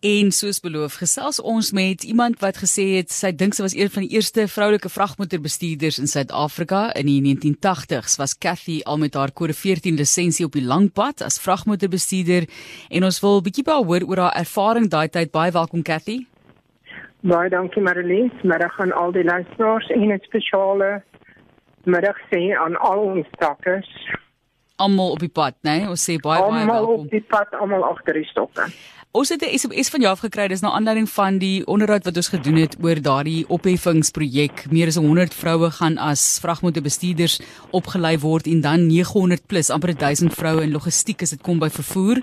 En soos beloof, gesels ons met iemand wat gesê het sy dink sy was een van die eerste vroulike vragmotorbestuurders in Suid-Afrika in die 1980s. Was Cathy al met haar kode 14 lisensie op die langpad as vragmotorbestuurder en ons wil 'n bietjie by haar hoor oor haar ervaring daai tyd. Baie welkom Cathy. Baie dankie Marilyn. Middag aan al die luisteraars en 'n spesiale middag sê aan al ons stakkers. Almal op die pad, né? Nee? Ons sê baie baie welkom. Almal op die pad, almal agter die stokke. Ons het 'n SMS van jou afgekry, dis na aanleiding van die onderhoud wat ons gedoen het oor daardie opheffingsprojek. Meer as 100 vroue gaan as vragmotorbestuurders opgelei word en dan 900 plus, amper 1000 vroue in logistiek as dit kom by vervoer. 'n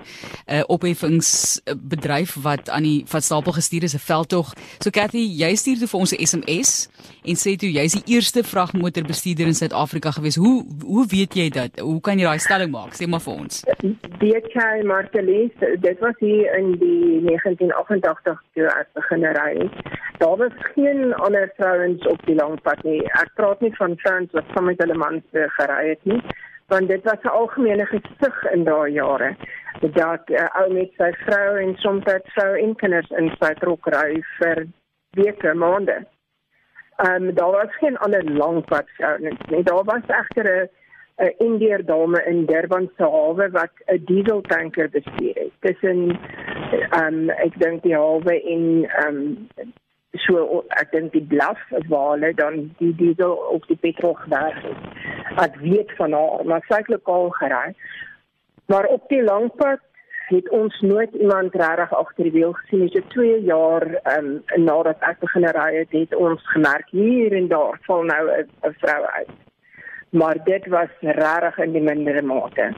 uh, Opheffingsbedryf wat aan die van stapel gestuur is 'n veldtog. So Cathy, jy stuur toe vir ons 'n SMS en sê toe jy's die eerste vragmotorbestuurder in Suid-Afrika gewees. Hoe hoe weet jy dit? Hoe kan jy daai stelling maak? Sê maar vir ons. Weet jy Martelis, dit was hier in die 1988 toe ek begin ry het. Daar was geen ander vrouens op die langpad nie. Ek praat nie van vrouens wat saam met hulle mans gery het nie, want dit was 'n algemene gesig in daai jare dat 'n uh, ou met sy vrou en soms vrou en kinders in sy trok ry vir weke, maande. Ehm um, daar was geen ander langpad vrouens nie. Daar was egter 'n 'n Indiër dame in Durban se hawe wat 'n diesel tanker bestuur het. Tussen ehm um, ek dink die hawe in ehm um, so ek dink die blaf waar hulle dan die diesel op die petrol gewerk het. Ek weet van haar, maar sy het lokaal gery. Maar op die langpad het ons nooit iemand regtig agter die wiel gesien. Dis so 2 jaar ehm um, nadat ek begin ry het, het ons gemerk hier en daar val nou 'n vrou uit. Maar dit was regtig in die mindere mate.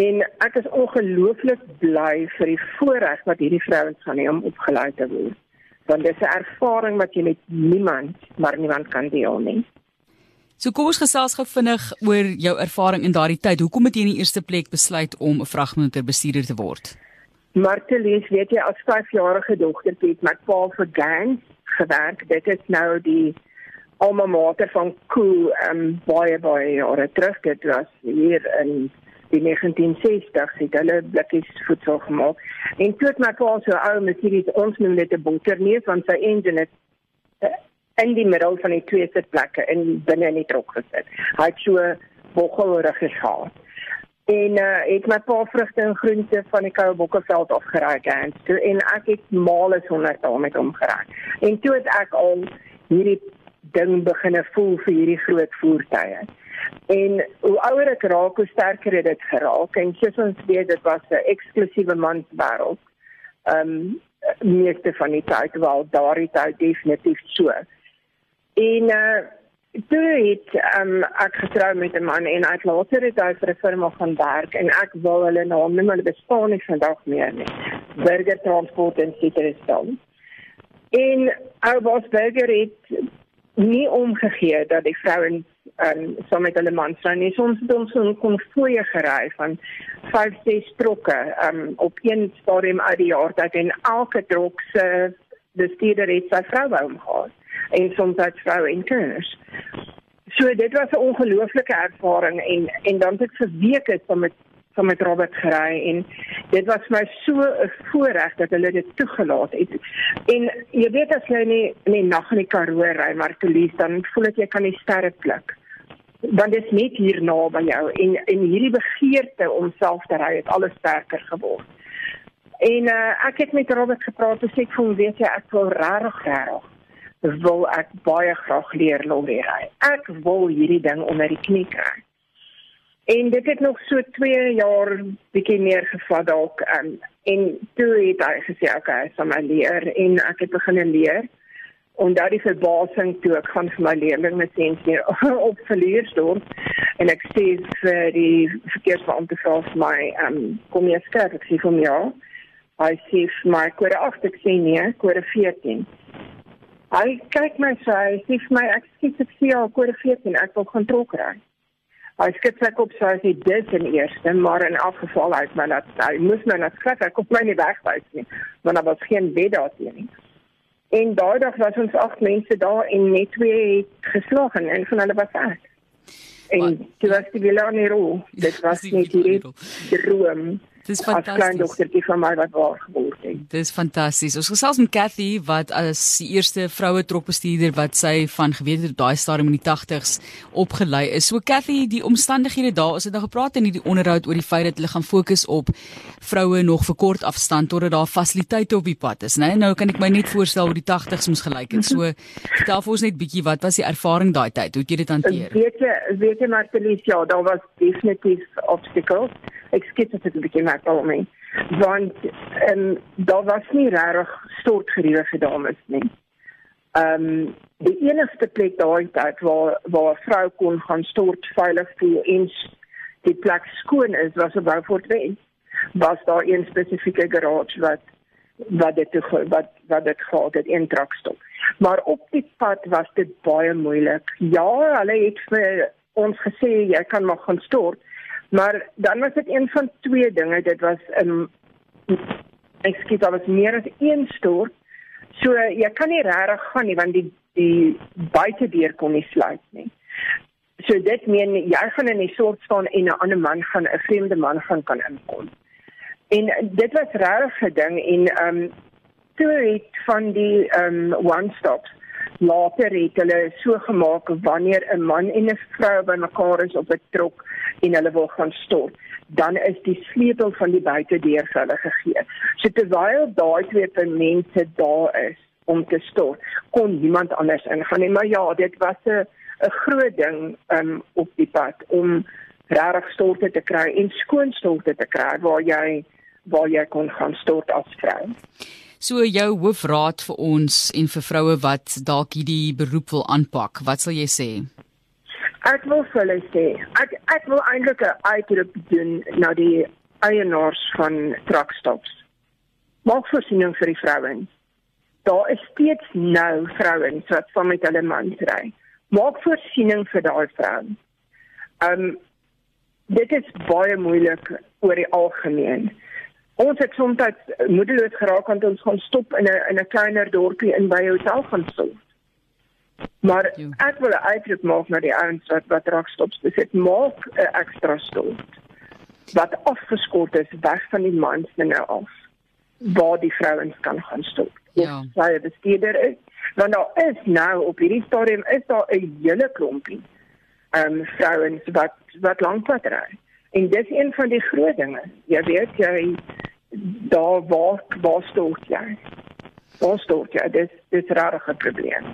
En ek is ongelooflik bly vir die voorreg wat hierdie vrouens gaan hê om opgelei te word. Want dis 'n ervaring wat jy met niemand, maar niemand kan deel nie. So kom ons gesels gou vinnig oor jou ervaring in daardie tyd. Hoekom het jy in die eerste plek besluit om 'n vragmotorbestuurder te word? Martelies, weet jy, as 5-jarige dogter het my pa vir Gans gewerk. Dit is nou die alma mater van Koo, ehm um, baie baie jare terug. Dit was hier in die 1960s het hulle blikkies voedsel gemaak. En toe het my pa so ou mesierie ons noem dit 'n bunkerneef van sy engine het uh, in die middel van die twee sitplekke in binne in die trok gesit. Hy het so boggelrig gehad. En uh, ek my pa vrugte en groente van die koue bokkeveld afgeraai gaan toe en ek het male sonder daal met hom geraak. En toe het ek al hierdie ding begine voel vir hierdie groot voertuie. En hoe ouer ek raak, hoe sterker het dit geraak. En soos ons weet, dit was 'n eksklusiewe manswêreld. Ehm um, meeste van die tyd wel daardie tyd definitief so. En uh toe het um, ek getrou met 'n man en ek later het hy vir 'n firma gaan werk en ek wil hulle naam nie maar bestaan nie vandag meer nie. Burger Transport en Citruston. En ou Bos Burger het nie omgegee dat die vrouens um, saam met hulle mans sou nie. Soms het ons so 'n konvooi gery van 5, 6 trokke um, op een stadium uit die jaar dat en elke trok se bestuurder het sy vrou hom gehad en soms uit vrou en kinders. So dit was 'n ongelooflike ervaring en en dan het ek vir weke saam met saam met Robert gery en dit was my so 'n voorreg dat hulle dit toegelaat het. En jy weet as jy nie in die nag in die Karoo ry maar te lees dan voel ek jy kan die sterre pluk. Want dit is net hier naby jou en en hierdie begeerte om self te ry het alles sterker geword. En uh, ek het met Robert gepraat en sê ek voel weet jy ek wil regtig regtig wil ek baie graag leer lorry ry. Ek wil hierdie ding onder die knie kry. En dit het nog so 2 jaar bietjie meer gevat dalk um, en toe het hy gesê okay, ek sal my leer en ek het begin leer. En daardie verbasing toe ek gaan vir my leerling met sens hier op verleersdorp en ek sê vir die verkeersbeampte vra vir my um, kom jy skryf ek sê vir my ja. Hy sê vir my kode 8 ek sê nee, kode 14. Hy kyk my sê hy sê vir my ek sê ek sê al kode 14 ek wil gaan trok ry. Hy skep sy kop so as hy dit in eerste, maar in elk geval uit my laat hy moes my net skryf, ek kon my nie wegwys nie, want daar was geen bed daar teen nie. En daai dag was ons agt mense daar en net twee het geslaag en een van hulle was ek. En dit was die Villanero, dit was net die droom Dis fantasties. As kleindogtertjie van my wat waar geword het. Dis fantasties. Ons gesels met Cathy wat as die eerste vroue trokbestuurder wat sy van geweet het op daai stadium in die 80s opgelei is. So Cathy, die omstandighede daar, ons het nou gepraat in hierdie onderhoud oor die feit dat hulle gaan fokus op vroue nog vir kort afstand totdat daar fasiliteite op die pad is, né? Nou kan ek my net voorstel hoe die 80s moes gelyk het. So vertel vir ons net bietjie wat was die ervaring daai tyd? Hoe het jy dit hanteer? Weet jy, weet jy Martelis, ja, daar was definitief obstacles. Ek skiet dit 'n bietjie met al my. Want ehm um, daar was nie regtig stortgeriewe vir dames nie. Ehm um, die enigste plek daai tyd waar waar 'n vrou kon gaan stort veilig voel en die plek skoon is was op Beaufort Way. Was daar een spesifieke garage wat wat dit wat wat dit gehad het een trakstop. Maar op die pad was dit baie moeilik. Ja, hulle het vir ons gesê jy kan maar gaan stort. Maar dan was dit een van twee dinge. Dit was 'n um, ek skiet daar was meer as een stort. So jy kan nie regtig gaan nie want die die buitedeur kon nie sluit nie. So dit meen jy gaan in die stort staan en 'n ander man gaan 'n vreemde man gaan kan inkom. En dit was regtig 'n ding en ehm um, toe het van die ehm um, one stops later het hulle so gemaak wanneer 'n man en 'n vrou by mekaar is op 'n trok en hulle wil gaan stort, dan is die sleutel van die buitedeur vir hulle gegee. So terwyl daai twee mense daar is om te stort, kon niemand anders ingaan nie. Maar ja, dit was 'n 'n groot ding um, op die pad om regtig storte te kry en skoon storte te kry waar jy waar jy kon gaan stort as vrou. So jou hoofraad vir ons en vir vroue wat dalk hierdie beroep wil aanpak, wat sal jy sê? Ek wil vir hulle sê, ek ek wil eintlik 'n uitroep doen na die eienaars van truckstops. Maak voorsiening vir die vrouens. Daar is steeds nou vrouens wat saam met hulle mans ry. Maak voorsiening vir daai vrouens. Um dit is baie moeilik oor die algemeen ons het soms moedeloos geraak want ons gaan stop in 'n in 'n kleiner dorpie in by 'n hotel gaan stop. Maar ek wil uitroep maak na die ouens wat wat raak stops besit maak 'n ekstra stop wat afgeskort is weg van die mans nou af waar die vrouens kan gaan stop. Ja. Sy het bestuurder is want daar is nou op hierdie stadium is daar 'n hele klompie ehm um, vrouens wat wat lankpad ry. En dis een van die groot dinge. Jy weet jy daar waar waar stort jy? Waar stort jy? Dis dis regtig 'n probleem.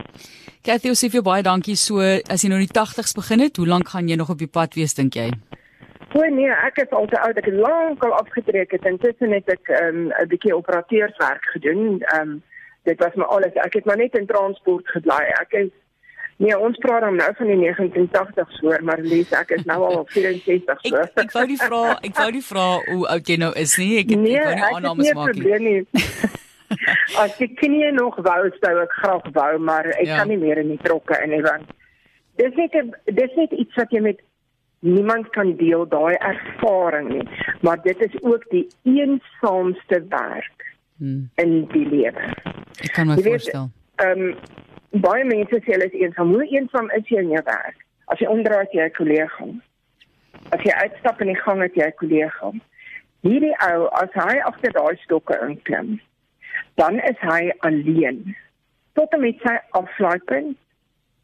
Cathy, ons sê vir baie dankie so as jy nou in die 80's begin het, hoe lank gaan jy nog op die pad wees dink jy? O nee, ek is al te oud, ek het lank al afgetrek het. Intussen het ek ehm, 'n um, bietjie operateurswerk gedoen. Ehm um, dit was maar alles. Ek het maar net in transport gebly. Ek is Nee, ons praat dan nou van die 1980s hoor, maar lees ek is nou al 64 so. ek, ek wou nie vra, ek wou nie vra hoe oud jy nou is nie. Ek het nee, ek wou nie aannames maak nie. As ek knie nog wou sou ek graag wou, maar ek ja. kan nie meer in die trokke in nie want dis net dis net iets wat jy met niemand kan deel daai ervaring nie, maar dit is ook die eensaamste werk hmm. in die lewe. Ek kan my voorstel. Ehm um, baie mense sê hulle is eensaam. Hoe eensaam is jy in jou werk? As jy omdraai jy 'n kollega. As jy uitstap in die gang het jy 'n kollega. Hierdie ou as hy agter daai stokke inklim, dan is hy alleen. Tot en met sy afslaaipunt,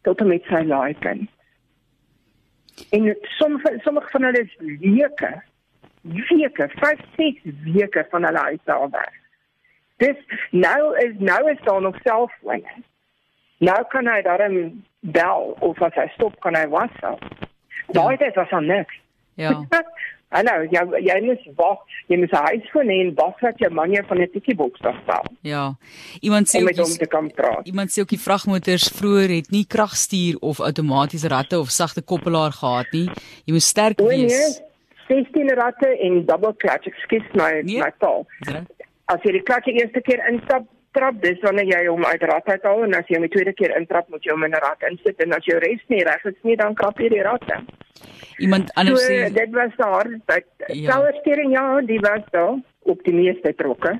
tot en met sy laaipunt. En sommige sommige van hulle is weke, weke, 5, 6 weke van hulle huis daar weg. Dis nou is nou is daar nog selfwynheid. Nou kan hy daarin bel of as hy stop kan hy WhatsApp. Daai ja. tyd was aan niks. Ja. Hallo, jy jy moet wag, jy moet hy foon en wag dat jy man jy van 'n tikkie boks af bel. Ja. Iemand sê om om te kom praat. Iemand sê ook die vragmotors vroeër het nie kragstuur of outomatiese ratte of sagte koppelaar gehad nie. Jy moet sterk o, wees. Nee, 16 ratte en double clutch. Ekskuus my nee. my taal. As jy die klutch eerste keer instap, trap dis wanneer jy hom uit rad uithaal en as jy hom die tweede keer intrap moet jy hom in 'n rad insit en as jou res nie reg is nie dan krap jy die rad dan. Iemand anders so, sê dit was daar dat ja. power steering ja, die was daar op die meeste trokke.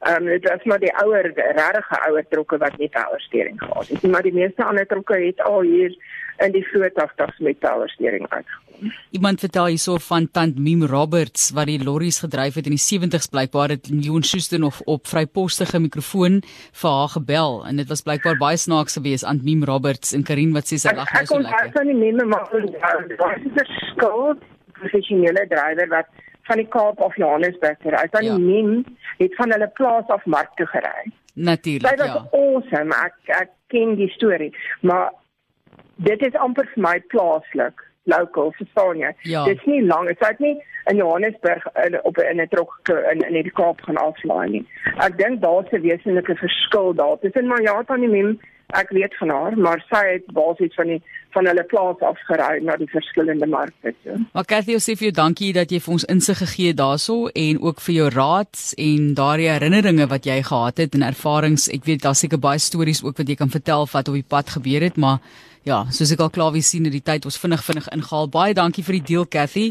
Ehm um, dit was maar die ouer regte ouer trokke wat net powersteering gehad het. Maar die meeste ander trokke het al hier in die vroeë 80's met powersteering uitgekom. Iemand vertel hierso van tant Mim Roberts wat die lorries gedryf het in die 70's blykbaar het Leon Schuster nog op vrypostige mikrofoon vir haar gebel en dit was blykbaar baie snaaks geweest aan Mim Roberts en Karin wat sê sy lag nou so lekker. Ek kon nie meer maar wat is 'n skuld professionele drywer wat van die Kaap of Johannesburg gery. Van ja. die Mim het van hulle plaas af mark toe gery. Natuurlik, ja. Dit was awesome. Ek ek ken die storie, maar dit is amper vir my plaaslik, local, verstaan jy? Ja. Dit is nie lank, dit is nie in Johannesburg in, op in 'n trok in in die Kaap gaan aflaai nie. Ek dink daar's 'n wesenlike verskil daar. Tussen Mayata en Mim ek weet van haar, maar sy het basies van die van hulle plaas af gery na die verskillende markte toe. Maar Cathy, ons sê vir jou dankie dat jy vir ons insig gegee het daarso en ook vir jou raad en daardie herinneringe wat jy gehad het en ervarings. Ek weet daar's seker baie stories ook wat jy kan vertel wat op die pad gebeur het, maar Ja, soos ek al klaar wie sien dat die tyd ons vinnig vinnig ingehaal. Baie dankie vir die deel Cathy.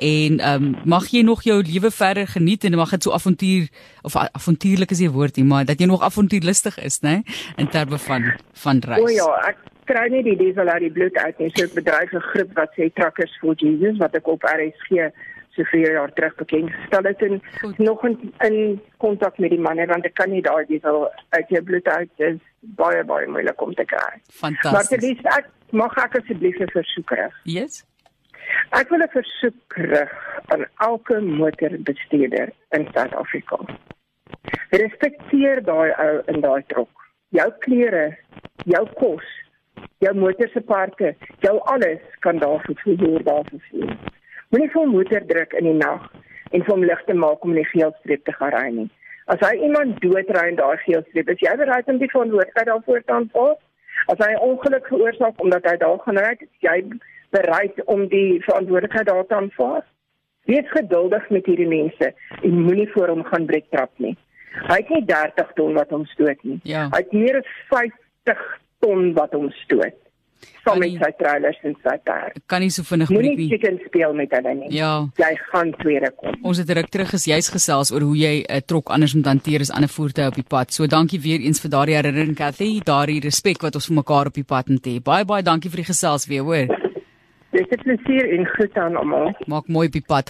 En ehm um, mag jy nog jou lewe verder geniet en mag dit so avontuur of avontuurlik is die woord nie, maar dat jy nog avontuurlustig is, né? In terme van van reis. O ja, ek kry nie die diesel uit die bloed uit nie. So ek bedryf 'n groep wat sê Truckers for Jesus wat ek op RSG so vier jaar terug bekend gestel het en Goed. nog in kontak met die manne want ek kan nie daai diesel uit jou bloed uit is baie baie moeilik om te kry. Fantasties. Maar dit is ek mag ek asseblief 'n versoek rig. Yes. Ek wil 'n versoek rig aan elke motorbestuurder in Suid-Afrika. Respekteer daai ou in daai trok. Jou klere, jou kos, jou motor se parte, jou alles kan daar vervoer daar vervoer. Moenie vir motor druk in die nag en vir hom lig te maak om in die geelstreep te gaan ry nie. As hy iemand doodry in daai geelstreep, is jy bereid om die verantwoordelikheid daarvoor te aanvaar? As hy 'n ongeluk veroorsaak omdat hy daar gaan ry, is jy bereid om die verantwoordelikheid daar te aanvaar? Wees geduldig met hierdie mense en moenie voor hom gaan breek trap nie. Hy het nie 30 ton wat hom stoot nie. Ja. Hy het meer as 50 ton wat hom stoot saam met sy trailers en sy perd. Kan nie so vinnig breek nie. Jy kan speel met hulle nie. Ja. Jy gaan tweede kom. Ons het ruk terug is juis gesels oor hoe jy 'n uh, trok anders moet hanteer as ander voertuie op die pad. So dankie weer eens vir daardie herinnering Cathy, daardie respek wat ons vir mekaar op die pad moet hê. Baie baie dankie vir die gesels weer, hoor. Dis 'n plesier en goed aan almal. Maak mooi op die pad.